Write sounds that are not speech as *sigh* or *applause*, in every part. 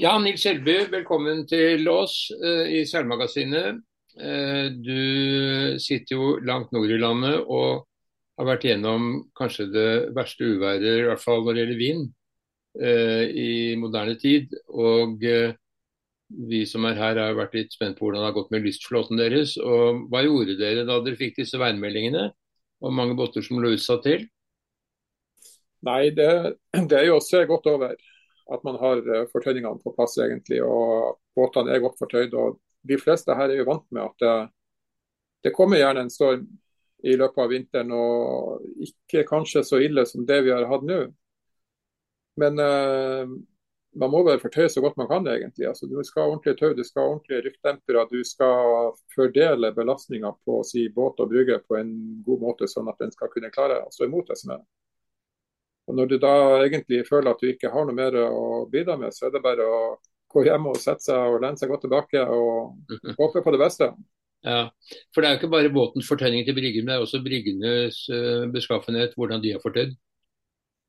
Ja, Nils Skjelby, velkommen til oss uh, i Seilmagasinet. Uh, du sitter jo langt nord i landet og har vært gjennom kanskje det verste uværet, i hvert fall når det gjelder vind, uh, i moderne tid. Og vi som er her har vært litt spent på hvordan det har gått med lystflåten deres. Og hva gjorde dere da dere fikk disse værmeldingene? Og mange båter som lå utsatt til? Nei, det, det er jo også se godt over at man har eh, fortøyningene på plass egentlig, og båtene er godt fortøyd. og De fleste her er jo vant med at det, det kommer gjerne en storm i løpet av vinteren, og ikke kanskje så ille som det vi har hatt nå. Men eh, man må bare fortøye så godt man kan, egentlig. Altså, du skal ha ordentlig tau, du skal ha ordentlige rykkdempere. Du skal fordele belastninga på si, båt og brygge på en god måte, sånn at den skal kunne klare å stå imot det som er. Og Når du da egentlig føler at du ikke har noe mer å bidra med, så er det bare å gå hjem og sette seg og lene seg godt tilbake og håpe på det beste. Ja, For det er jo ikke bare båtens fortøyning til bryggen, men det er også bryggenes eh, beskaffenhet, hvordan de har fortøyd?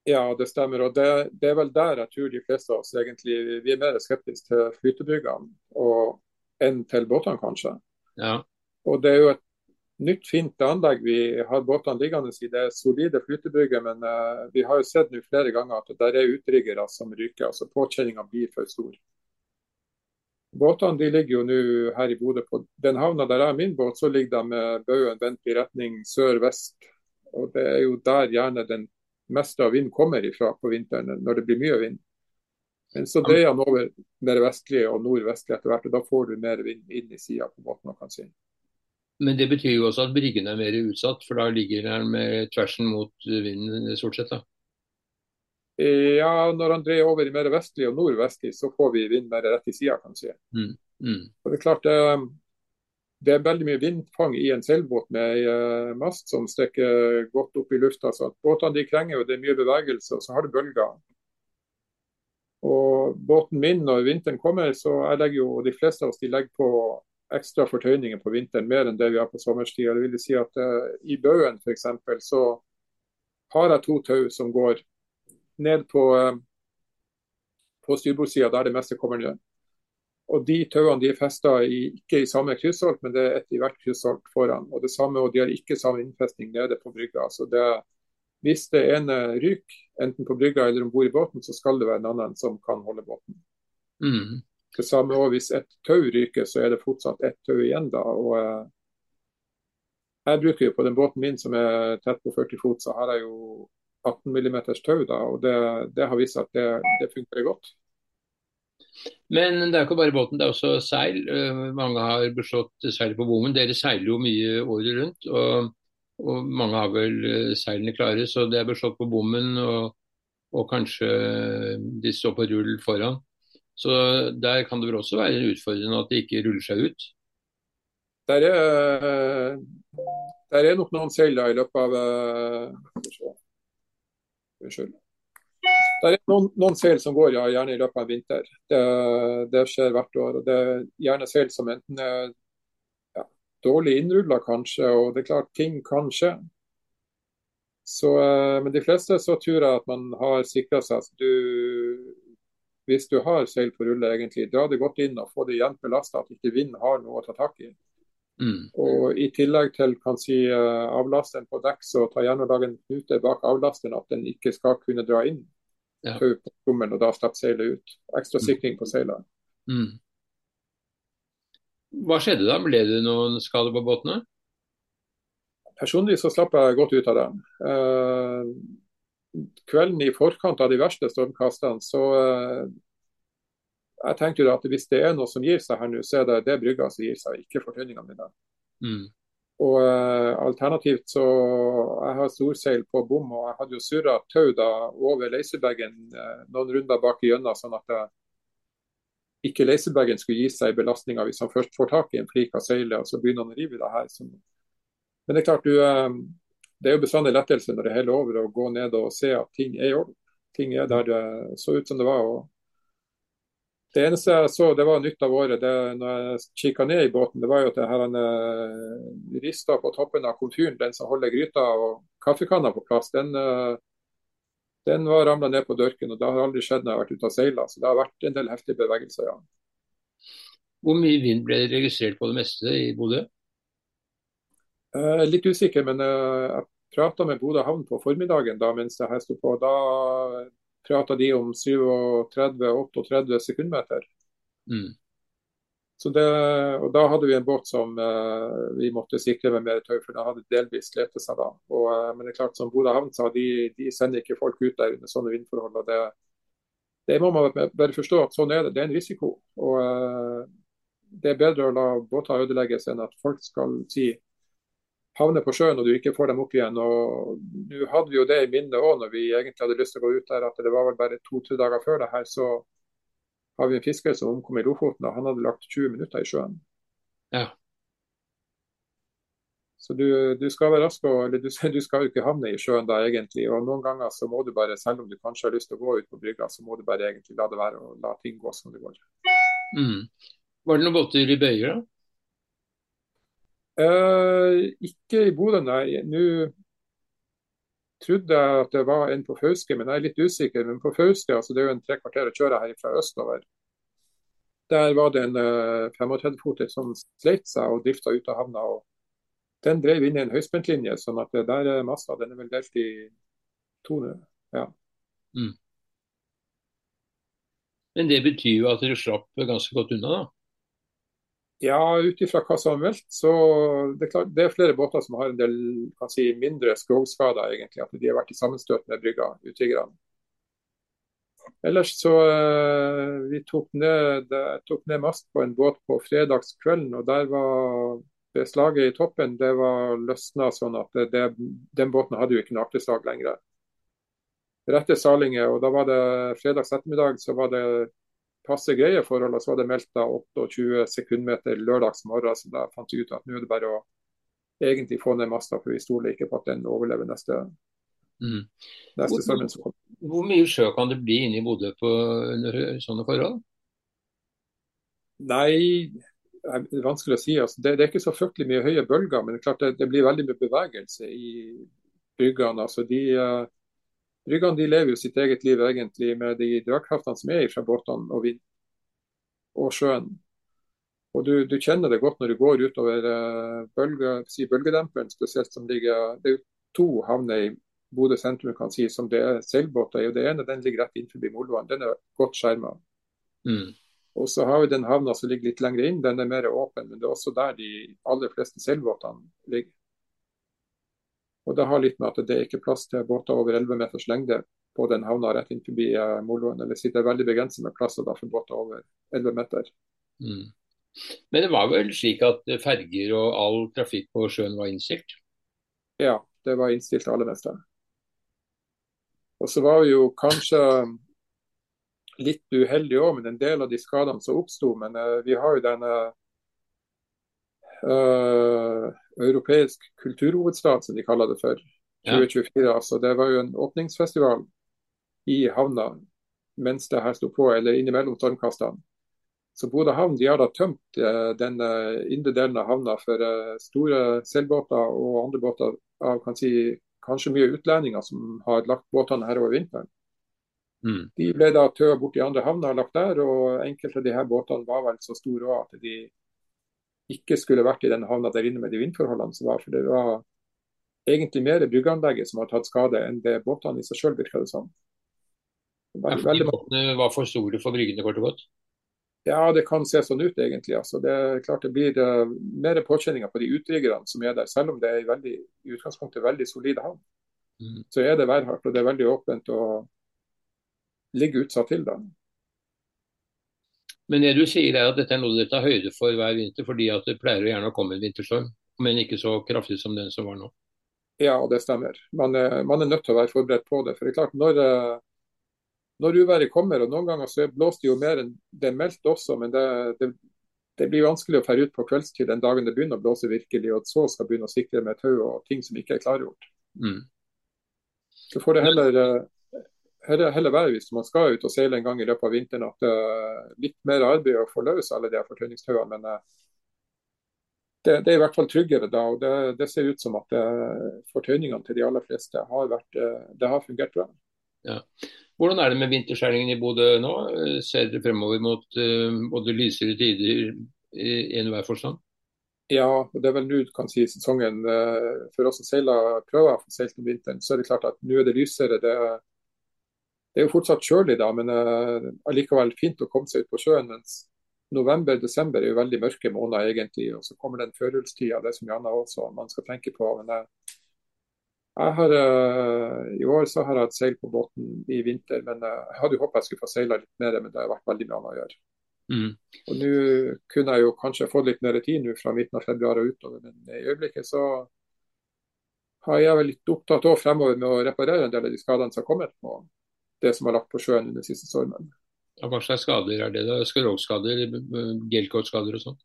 Ja, det stemmer. og det, det, er vel der jeg tror de fleste av oss egentlig vi er mer skeptiske til flytebryggene enn til båtene, kanskje. Ja. Og Det er jo et nytt, fint anlegg vi har båtene liggende i. Det er solide flytebrygger, men uh, vi har jo sett nå flere ganger at det er utriggere som ryker. altså Påkjenninga blir for stor. Båtene de ligger jo nå her i Bodø. På den havna der er min båt, så ligger de med baugen vendt i retning sør-vest. Og Det er jo der gjerne den meste av vind kommer ifra på vinteren, når det blir mye vind. Men så dreier den over mer vestlig og nordvestlig etter hvert, og da får du mer vind inn i sida på båten. kan si. Men det betyr jo også at bryggene er mer utsatt, for da ligger den med tversen mot vinden stort sett? da. Ja, når han dreier over i mer vestlig og nordvestlig, så får vi vind mer rett i sida, kan si. Mm. Mm. Og det er klart det, det, er veldig mye vindfang i en seilbåt med ei uh, mast som stikker godt opp i lufta. så at Båtene de krenger og det er mye bevegelse, og så har du bølger. Og Båten min når vinteren kommer, så jeg legger jo de fleste av oss de legger på ekstra fortøyninger på vinteren, mer enn det vi har på sommerstid. Det vil si at uh, I Bøen f.eks. så har jeg to tau som går ned på, uh, på styrbordssida der det meste kommer ned. Og De tauene de er festa ikke i samme kryssholt, men det er ett i hvert kryssholt foran. Og det samme, og De har ikke samme innfestning nede på brygga. Så det, Hvis det ene ryker, enten på brygga eller om bord i båten, så skal det være en annen som kan holde båten. Mm. Det samme også, Hvis et tau ryker, så er det fortsatt ett tau igjen. da, og eh, Jeg bruker jo på den båten min som er tett på 40 fot, så har jeg jo 18 mm tau. da, og Det, det har vist seg at det, det fungerer godt. Men det er ikke bare båten, det er også seil. Eh, mange har beslått seil på bommen. Dere seiler jo mye året rundt. Og, og, mange har vel eh, seilene klare, så det er beslått på bommen. Og, og kanskje de står på rull foran. Så der kan det vel også være utfordrende at det ikke ruller seg ut? Der er, der er nok noen seil i løpet av Unnskyld. Det er noen, noen seil som går ja, gjerne i løpet av vinter. Det, det, skjer hvert år. og Det er gjerne seil som enten er ja, dårlig innrulla, kanskje, og det er klart ting kan skje. Så, uh, men de fleste så tror jeg at man har sikra seg. Altså, du, hvis du har seil på rulle, egentlig, dra det godt inn og få det jevnt belasta, at ikke vind har noe å ta tak i. Mm. Og I tillegg til kan si, uh, avlasteren på dekk, så ta gjerne lag en knute bak avlasteren, at den ikke skal kunne dra inn ja. på tommelen og da slippe seilet ut. Ekstra mm. sikring på seilet. Mm. Hva skjedde da? Ble det noen skader på båtene? Personlig så slapp jeg godt ut av det. Uh, kvelden i forkant av de verste stormkastene, så uh, jeg tenkte jo at hvis det er noe som gir seg her nå, så er det det brygga som gir seg, ikke fortøyningene mine. Mm. Og uh, Alternativt så Jeg har storseil på bom, og jeg hadde jo surra tau da over laserbagen uh, noen runder bak igjennom, sånn at uh, ikke laserbagen skulle gi seg belastninga hvis han først får tak i en flik av seilet og så begynner han å rive i det her. Så. Men det er klart, du, det er jo bestandig lettelse når det er hele over å gå ned og se at ting er i orden. Ting er der det så ut som det var. og det eneste jeg så det var nytt av året, det, når jeg kikka ned i båten, det var jo at her uh, rista på toppen av komfyren, den som holder gryta og kaffekanna på plass, den, uh, Den var ramla ned på dørken, og det har aldri skjedd når jeg har vært ute og seila. Så det har vært en del heftige bevegelser, ja. Hvor mye vind ble registrert på det meste i Bodø? Er litt usikker, men eh, jeg prata med Bodø havn på formiddagen da mens det her sto på. Da prata de om 37-38 sekundmeter. Mm. Så det, og Da hadde vi en båt som uh, vi måtte sikre med mer tøy, for den hadde delvis slitt seg da. Og, uh, men det er klart, som Bodø havn sa, de, de, sender ikke folk ut der under sånne vindforhold. og det, det må man bare forstå at sånn er det. Det er en risiko. og uh, Det er bedre å la båter ødelegges enn at folk skal si havne på sjøen og du ikke får dem opp igjen. og Nå hadde vi jo det i minnet òg når vi egentlig hadde lyst til å gå ut der, at det var vel bare to-tre dager før det her, så har vi en fisker som omkom i Lofoten, og han hadde lagt 20 minutter i sjøen. Ja. Så du, du skal være rask, og, eller du, *laughs* du, skal jo ikke havne i sjøen da egentlig. og Noen ganger så må du bare, selv om du kanskje har lyst til å gå ut på brygga, så må du bare egentlig la det være og la ting gå som det går. Mm. Var det noen båter i bøyer, da? Eh, ikke i Bodø, nei. Nå trodde jeg at det var en på Fauske, men jeg er litt usikker. Men på Fauske, altså det er jo en tre kvarter å kjøre her fra østover. Der var det en uh, eh, 35-foter som sleit seg og drifta ut av havna. og Den drev inn i en høyspentlinje, sånn at det der er masta den er vel delt i to nå. Ja. Mm. Men det betyr jo at dere slapp ganske godt unna, da? Ja, ut ifra hva som er meldt, så det er, klart, det er flere båter som har en del si, mindre skrogskader, egentlig. At de har vært i sammenstøt med brygga, utryggerne. Ellers så uh, Vi tok ned, tok ned, mast på en båt på fredagskvelden, og der var beslaget i toppen det var løsna sånn at det, den båten hadde jo ikke noe akterslag lenger. Rette salinger, og da var det fredags ettermiddag så var det passe greie forhold. Og så var det meldt da 28 sekundmeter lørdags morgen, så da fant vi ut at nå er det bare å egentlig få ned masta, for vi stoler ikke på at den overlever neste, mm. neste stormen som. Hvor mye sjø kan det bli inne i Bodø på, under sånne forhold? Nei, det er vanskelig å si. Altså, det, det, er ikke så fryktelig mye høye bølger, men det, det blir veldig mye bevegelse i byggene. Altså, de, uh, Bryggene de lever jo sitt eget liv egentlig med de dragkraftene som er fra båtene og vind og sjøen. Og du, du, kjenner det godt når du går utover uh, bølge, si bølgedemperen, spesielt som ligger Det er jo to havner i Bodø sentrum kan si, som det er seilbåter i. og Det ene den ligger rett innenfor Molvann. Den er godt skjerma. Mm. Og så har vi den havna som ligger litt lenger inn. Den er mer åpen, men det er også der de aller fleste seilbåtene ligger. Og Det har litt med at det er ikke plass til båter over 11 meters lengde på den havna rett inn forbi uh, Moloen. Eller det er veldig begrenset med plasser for båter over 11 meter. Mm. Men det var vel slik at ferger og all trafikk på sjøen var innstilt? Ja, det var innstilt aller meste. Og så var vi jo kanskje litt uheldige òg med en del av de skadene som oppsto. Men uh, vi har jo denne uh, europeisk kulturhovedstad, som de kaller det for. 2024. Ja. Altså, det var jo en åpningsfestival i havna mens det her sto på, eller innimellom stormkastene. Så Bodø havn de har da tømt eh, den indre delen av havna for eh, store seilbåter og andre båter av kan si, kanskje mye utlendinger som har lagt båtene her over vinteren. Mm. De ble da tøa bort i andre havner og lagt der, og enkelte av de her båtene var vel så store at de ikke skulle vært i den havna der inne med de vindforholdene som var. For det var egentlig mer bryggeanlegget som har tatt skade enn det båtene i seg sjøl, virker det som. Ja, fordi båtene var for store for bryggene, kort og godt? Ja, det kan se sånn ut egentlig. Altså, det er klart det blir uh, mer påkjenninger på de utryggerne som er der. Selv om det er veldig, i utgangspunktet veldig solide havn, mm. så er det værhardt og det er veldig åpent og ligger utsatt til. da. Men det du sier er at dette er noe dere tar høyde for hver vinter, fordi at det pleier å gjerne å komme en vinterstorm, men ikke så kraftig som den som var nå? Ja, det stemmer. Man, man er nødt til å være forberedt på det. For det er klart, når, eh, når uværet kommer, og noen ganger så blåser det jo mer enn det er meldt også, men det, det, det blir vanskelig å fære ut på kveldstid den dagen det begynner å blåse virkelig, og så skal begynne å sikre med tau og ting som ikke er klargjort. Mm. Så får det heller eh, heller, heller være hvis man skal ut og seile en gang i løpet av vinteren, at det er litt mer arbeid å få løs alle de fortøyningstauene. Men eh, det, det, er i hvert fall tryggere da. og Det, det ser ut som at eh, fortøyningene til de aller fleste har, vært, eh, det har fungert bra. Ja. Hvordan er det med vinterskjæringen i Bodø nå? Ser dere fremover mot både lysere tider i enhver forstand? Ja, og det er vel nå kan si sesongen for oss som seiler prøver å få seilt om vinteren. Så er det klart at nå er det lysere. Det, det er jo fortsatt kjølig da, men uh, allikevel fint å komme seg ut på sjøen. mens November-desember er jo veldig mørke måneder egentlig, og så kommer den førjulstida, det som Janna også man skal tenke på. men uh, jeg har, uh, I år så har jeg hatt seil på båten i vinter, men uh, jeg hadde jo håpet jeg skulle få seila litt mer, men det har vært veldig mye annet å gjøre. Mm. Og Nå kunne jeg jo kanskje fått litt mer tid nå fra midten av februar og utover, men i øyeblikket så har jeg vel litt opptatt av fremover med å reparere en del av de skadene som har kommet på det som har lagt på sjøen under siste stormen. Ja, hva slags skader er det? da? Skrogskader, gelkortskader og sånn?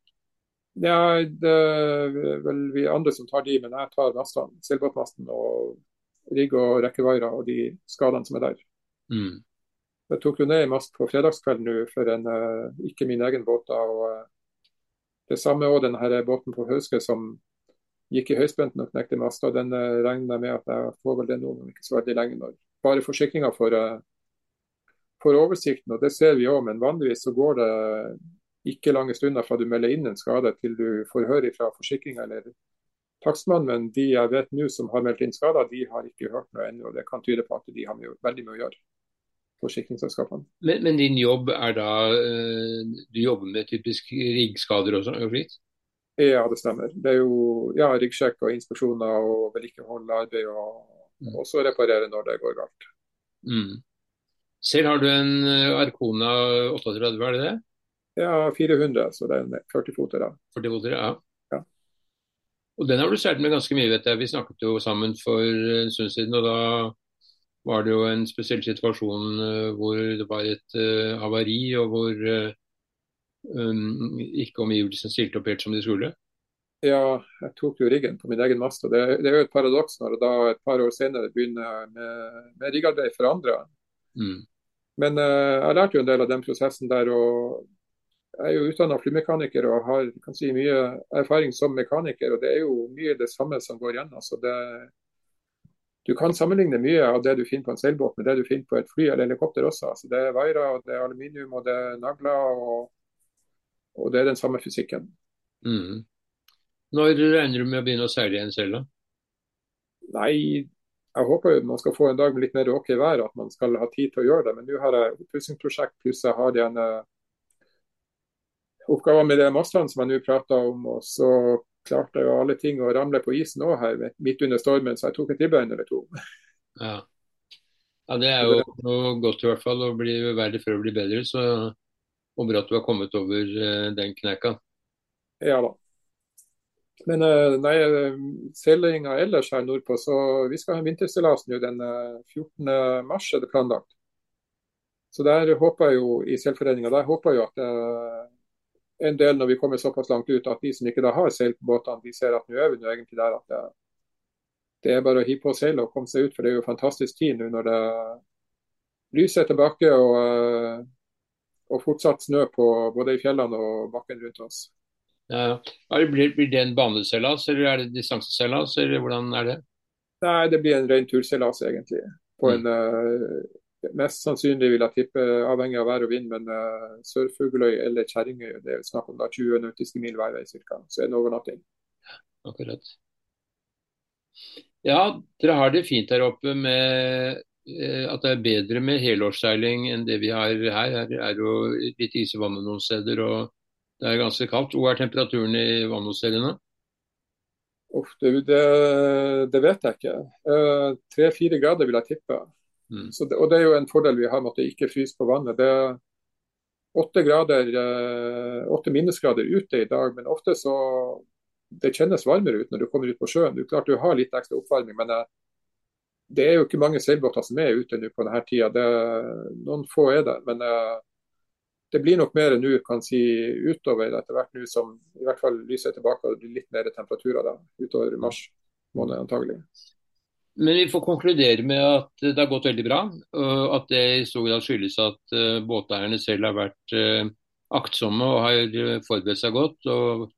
Ja, det er vel vi andre som tar de, men jeg tar mastene. Seilbåtmasten og rigg og rekkevaiere og de skadene som er der. Mm. Jeg tok jo ned en mast på fredagskvelden nå for en, uh, ikke min egen båt. da, og uh, Det samme òg denne båten på Hauske som gikk i høyspenten og knekte masta. Den uh, regner jeg med at jeg får vel det nå om ikke så veldig lenge. når Bare forsikringa for, for, oversikten, og det ser vi òg. Men vanligvis så går det ikke lange stunder fra du melder inn en skade til du får høre fra forsikringa eller takstmannen. men de jeg vet nå som har meldt inn skader, de har ikke hørt noe ennå. Det kan tyde på at de har veldig mye å gjøre, forsikringsselskapene. Men, men, din jobb er da Du jobber med typisk riggskader og slikt? Ja, det stemmer. Det er jo ja, ryggsjekk og inspeksjoner og vedlikehold, arbeid og, mm. og så reparere når det går galt. Mm. Selv har du en øh, Arcona 38, er det det? Ja, 400, så det er en 40-foter. 40 ja. ja. Og den har du seilt med ganske mye, vet jeg. Vi snakket jo sammen for en stund siden, og da var det jo en spesiell situasjon uh, hvor det var et uh, havari, og hvor uh, um, ikke omgivelsene stilte opp helt som de skulle. Ja, jeg tok jo riggen på min egen mast. og det, det, er jo et paradoks når det da et par år senere begynner med, med riggarbeid for andre. Mm. Men jeg lærte jo en del av den prosessen der. og jeg er jo utdanna flymekaniker og har si, mye erfaring som mekaniker. og Det er jo mye det samme som går igjen. Altså det, du kan sammenligne mye av det du finner på en seilbåt med det du finner på et fly eller helikopter også. Altså det er vairer, det er aluminium og det er nagler. Og, og det er den samme fysikken. Mm. Når regner du med å begynne å seile igjen selv, da? Nei, jeg håper jo man skal få en dag med litt mer ok vær, at man skal ha tid til å gjøre det. Men nå har jeg oppussingsprosjekt, pluss jeg har igjen oppgaver med det mastene som jeg nå prater om. Og så klarte jeg jo alle ting å ramle på isen òg her midt under stormen, så jeg tok et ribbein eller to. Ja. ja. det er jo noe godt i hvert fall. Å bli verre før å bli bedre. Så og bra at du har kommet over uh, den kneika. Ja da. Men uh, nei, seilinga ellers her nordpå, så vi skal ha en vinterseilas nå den uh, 14. mars er det planlagt. Så der håper jeg jo i seilforeninga der håper jeg at uh, en del når vi kommer såpass langt ut at de som ikke da har seil på båtene, de ser at nå er vi nå egentlig der at det, det er bare å hive på seilet og komme seg ut. For det er jo fantastisk tid nå når det lyset er tilbake og, eh, og fortsatt snø på både i fjellene og bakken rundt oss. Ja, blir, blir, det en baneseilas eller er det distanseseilas, eller hvordan er det? Nei, det blir en ren turseilas egentlig. På mm. en uh, Mest sannsynlig vil jeg tippe, avhengig av vær og vind, men uh, Sør-Fugløy eller Kjerringøy, det er snakk om da 20 nautiske mil hver vei ca. Så en overnatting. Akkurat. Ja, dere har det fint her oppe med at det er bedre med helårsseiling enn det vi har her. Her er jo litt is i vannet noen steder, og det er ganske kaldt. Hvor er temperaturen i vannhotellene? Uff, det, det, det, vet jeg ikke. Eh, tre-fire grader vil jeg tippe. Mm. Det, og Det er jo en fordel vi har med at det ikke fryser på vannet. Det er åtte, grader, eh, minusgrader ute i dag, men ofte så det kjennes varmere ut når du kommer ut på sjøen. Du klart du har litt ekstra oppvarming, men eh, det er jo ikke mange seilbåter som er ute nå på denne tida. Det, noen få er det. Men uh, det blir nok mer nå kan si, utover etter hvert nå som i hvert fall lyset er tilbake og det blir litt mer temperaturer da, utover mars måned antagelig. Men vi får konkludere med at det har gått veldig bra. Og at det i stor grad skyldes at uh, båteierne selv har vært uh, aktsomme og har eh, forberedt seg godt. og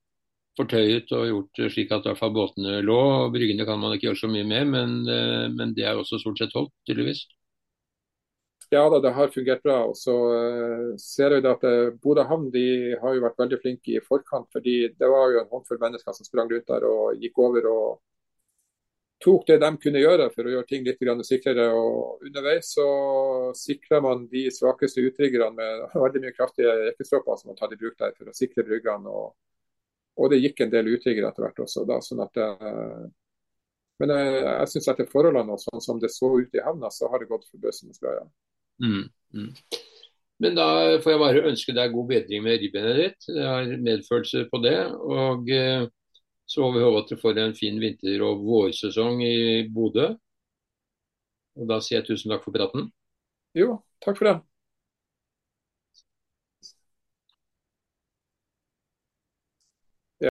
fortøyet og gjort slik at i hvert fall båtene lå. og Bryggene kan man ikke gjøre så mye med, men, uh, men det er også stort sett holdt, tydeligvis. Ja da, det har fungert bra. og så uh, ser vi at uh, Bodø havn har jo vært veldig flinke i forkant. fordi Det var jo en håndfull mennesker som sprang rundt der og gikk over og tok det de kunne gjøre for å gjøre ting litt sikrere. og Underveis så sikrer man de svakeste utryggerne med *laughs* veldig mye kraftige rekkestropper som man tatt i bruk der for å sikre bryggene. Og, og, det gikk en del utryggere etter hvert også. da, sånn at uh, men jeg, jeg syns etter forholdene og sånn som det så ut i havna, så har det gått forbausende bra. Ja. Mm, mm. Men da får jeg bare ønske deg god bedring med ribbenet ditt. Jeg har medfølelse på det. Og eh, så håper vi at du får en fin vinter- og vårsesong i Bodø. Og da sier jeg tusen takk for praten. Jo, takk for det.